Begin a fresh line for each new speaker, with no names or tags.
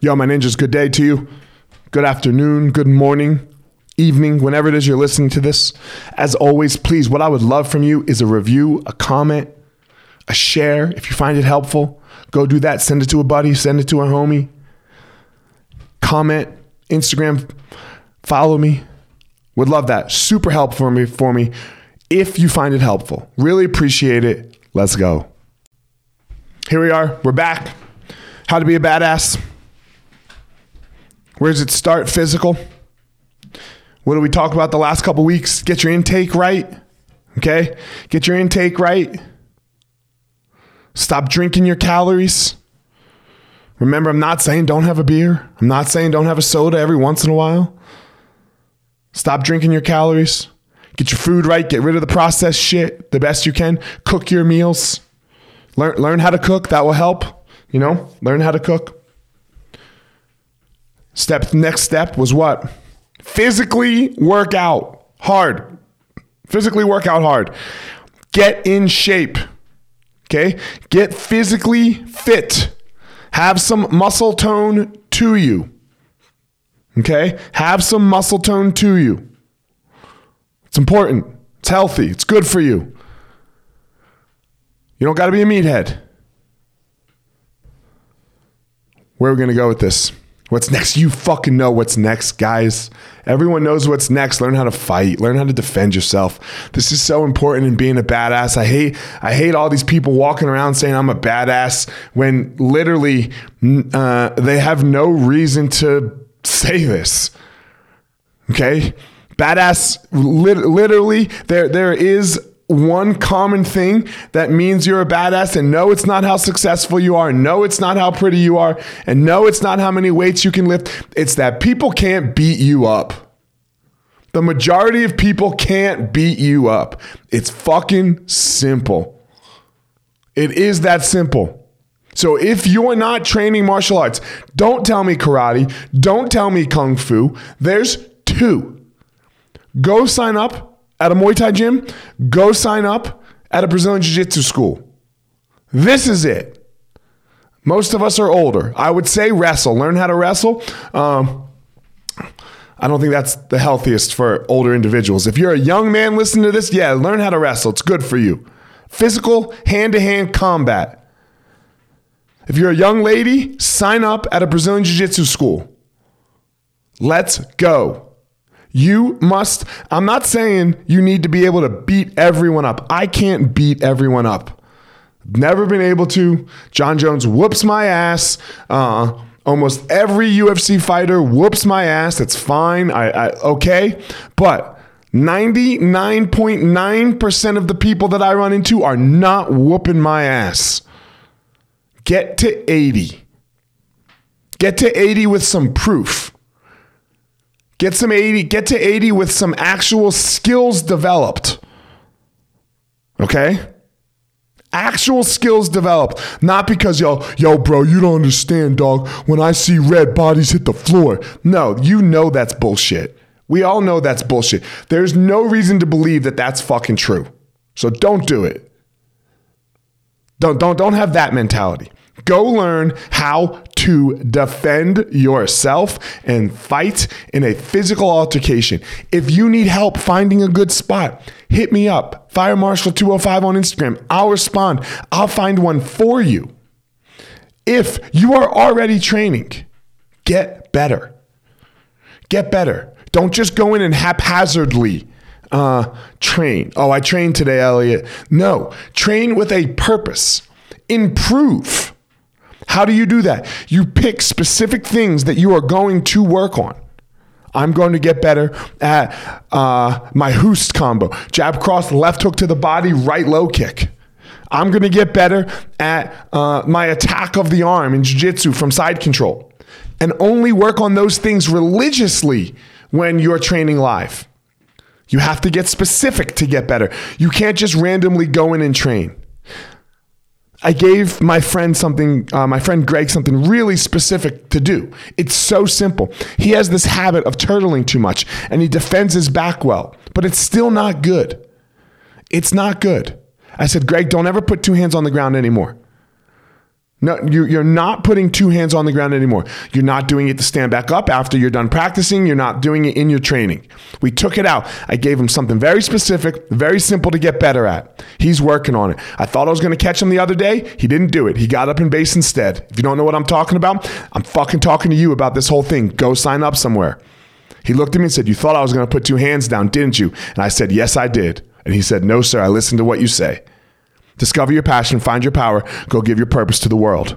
Yo, my ninjas, good day to you. Good afternoon, good morning, evening, whenever it is you're listening to this. As always, please, what I would love from you is a review, a comment, a share. If you find it helpful, go do that. Send it to a buddy, send it to a homie. Comment, Instagram, follow me. Would love that. Super helpful for me for me if you find it helpful. Really appreciate it. Let's go. Here we are. We're back. How to be a badass. Where does it start? Physical. What do we talk about the last couple weeks? Get your intake right. Okay? Get your intake right. Stop drinking your calories. Remember, I'm not saying don't have a beer. I'm not saying don't have a soda every once in a while. Stop drinking your calories. Get your food right. Get rid of the processed shit the best you can. Cook your meals. Learn, learn how to cook. That will help. You know, learn how to cook. Step next step was what? Physically work out hard. Physically work out hard. Get in shape. Okay? Get physically fit. Have some muscle tone to you. Okay? Have some muscle tone to you. It's important. It's healthy. It's good for you. You don't got to be a meathead. Where are we going to go with this? What's next? You fucking know what's next, guys. Everyone knows what's next. Learn how to fight. Learn how to defend yourself. This is so important in being a badass. I hate I hate all these people walking around saying I'm a badass when literally uh, they have no reason to say this. Okay? Badass lit- literally there there is one common thing that means you're a badass and no it's not how successful you are and no it's not how pretty you are and no it's not how many weights you can lift it's that people can't beat you up. The majority of people can't beat you up. It's fucking simple. It is that simple. So if you're not training martial arts don't tell me karate don't tell me kung fu there's two. Go sign up at a Muay Thai gym, go sign up at a Brazilian Jiu Jitsu school. This is it. Most of us are older. I would say wrestle, learn how to wrestle. Um, I don't think that's the healthiest for older individuals. If you're a young man listening to this, yeah, learn how to wrestle. It's good for you. Physical, hand to hand combat. If you're a young lady, sign up at a Brazilian Jiu Jitsu school. Let's go. You must, I'm not saying you need to be able to beat everyone up. I can't beat everyone up. Never been able to. Jon Jones whoops my ass. Uh, almost every UFC fighter whoops my ass. That's fine. I, I okay. But 99.9% of the people that I run into are not whooping my ass. Get to 80. Get to 80 with some proof. Get some 80, get to 80 with some actual skills developed. Okay? Actual skills developed. Not because yo, yo, bro, you don't understand, dog. When I see red bodies hit the floor. No, you know that's bullshit. We all know that's bullshit. There's no reason to believe that that's fucking true. So don't do it. Don't don't don't have that mentality. Go learn how to defend yourself and fight in a physical altercation. If you need help finding a good spot, hit me up. Fire Marshal 205 on Instagram. I'll respond. I'll find one for you. If you are already training, get better. Get better. Don't just go in and haphazardly uh, train. Oh, I trained today, Elliot. No, train with a purpose. Improve. How do you do that? You pick specific things that you are going to work on. I'm going to get better at uh, my Hoost combo, jab cross, left hook to the body, right low kick. I'm going to get better at uh, my attack of the arm in jiu jitsu from side control and only work on those things religiously when you're training live. You have to get specific to get better. You can't just randomly go in and train. I gave my friend something, uh, my friend Greg, something really specific to do. It's so simple. He has this habit of turtling too much and he defends his back well, but it's still not good. It's not good. I said, Greg, don't ever put two hands on the ground anymore. No, you, you're not putting two hands on the ground anymore. You're not doing it to stand back up after you're done practicing. You're not doing it in your training. We took it out. I gave him something very specific, very simple to get better at. He's working on it. I thought I was going to catch him the other day. He didn't do it. He got up in base instead. If you don't know what I'm talking about, I'm fucking talking to you about this whole thing. Go sign up somewhere. He looked at me and said, You thought I was going to put two hands down, didn't you? And I said, Yes, I did. And he said, No, sir, I listened to what you say. Discover your passion, find your power, go give your purpose to the world.